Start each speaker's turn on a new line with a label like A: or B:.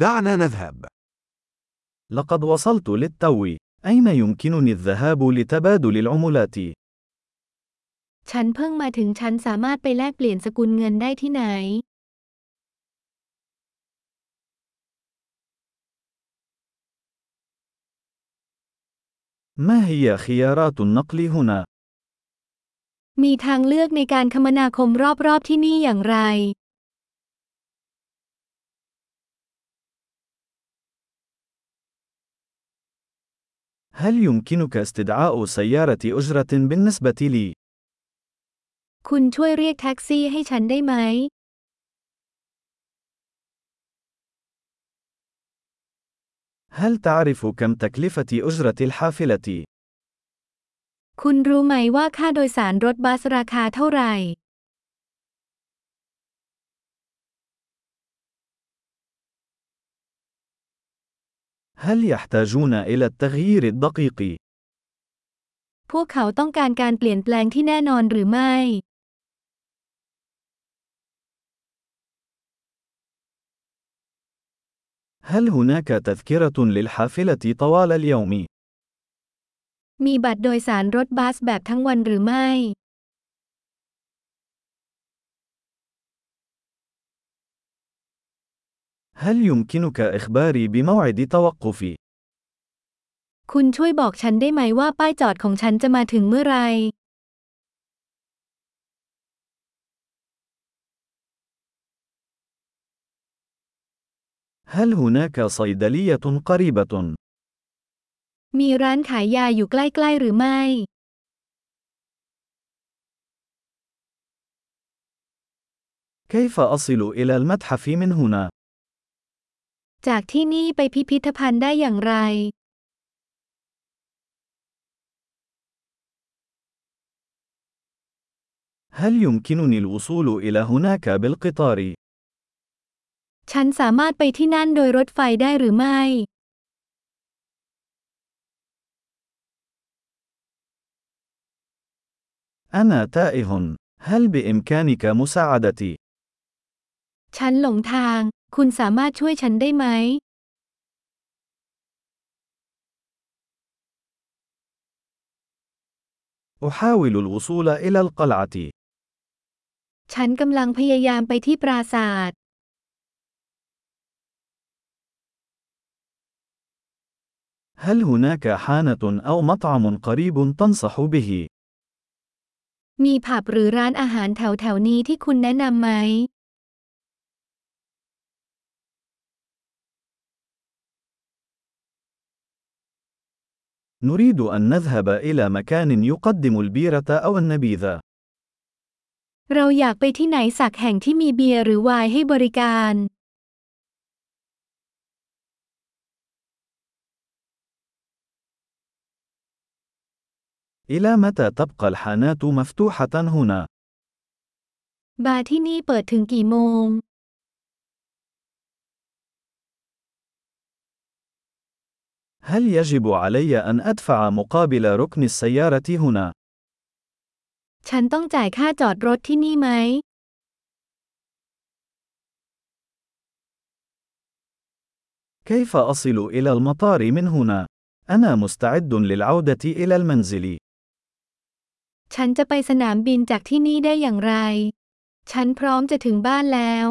A: دعنا نذهب.
B: لقد وصلت للتو. أين يمكنني الذهاب لتبادل العملات؟
C: ฉันเพิ่งมาถึงฉันสามารถไปแลกเปลี่ยนสกุลเงินได้ที่ไหน
B: ما هي خيارات النقل هنا؟
C: มีทางเลือกในการคมนาคมรอบๆที่นี่อย่างไร
B: هل يمكنك استدعاء سيارة أجرة بالنسبة لي؟
C: คุณช่วยเรียกแท็กซี่ให้ฉันได้ไหม
B: هل تعرف كم تكلفة أجرة الحافلة؟
C: คุณรู้ไหมว่าค่าโดยสารรถบัสราคาเท่าไหร่
B: هل يحتاجون إلى التغيير الدقيق؟
C: พวกเขาต้องการการเปลี่ยนแปลงที่แน่นอนหรือไม่
B: هل هناك تذكرة للحافلة طوال اليوم؟
C: มีบัตรโดยสารรถบัสแบบทั้งวันหรือไม่
B: هل يمكنك إخباري بموعد توقفي؟
C: คุณช่วยบอกฉันได้ไหมว่าป้ายจอดของฉันจะมาถึงเมื่อไร
B: هل هناك صيدلية قريبة؟
C: มีร้านขายยาอยู่ใกล้ๆหรือไม่
B: كيف أصل إلى المتحف من هنا؟
C: จากที่นี่ไปพิพิธภัณฑ์ได้อย่างไร
B: هل يمكنني الوصول إلى هناك بالقطار؟
C: ฉันสามารถไปที่นั่นโดยรถไฟได้หรือไม่
B: أنا تائه. هل بإمكانك مساعدتي؟
C: ฉันหลงทาง คุณสามารถช่วยฉันได้ไหม
B: أحاول الوصول إلى القلعة.
C: ฉันกำลังพยายามไปที่ปราสาท
B: هل هناك حانة أو مطعم قريب تنصح به؟
C: มีผับหรือร้านอาหารแถวๆนี้ที่คุณแนะนำไหม
B: نريد أن نذهب إلى مكان يقدم البيرة أو النبيذ.
C: เราอยากไปที่ไหนสักแห่งที่มีเบียร์หรือไวน์ให้บริการ
B: إلى متى تبقى الحانات مفتوحة هنا؟
C: บาร์ที่นี่เปิดถึงกี่โมง
B: هل يجب علي أن أدفع مقابل ركن السيارة هنا؟
C: ฉันต้องจ่ายค่าจอดรถที่นี่ไหม
B: كيف أصل إلى المطار من هنا؟ أنا مستعد للعودة إلى المنزل.
C: ฉันจะไปสนามบินจากที่นี่ได้อย่างไร ฉันพร้อมจะถึงบ้านแล้ว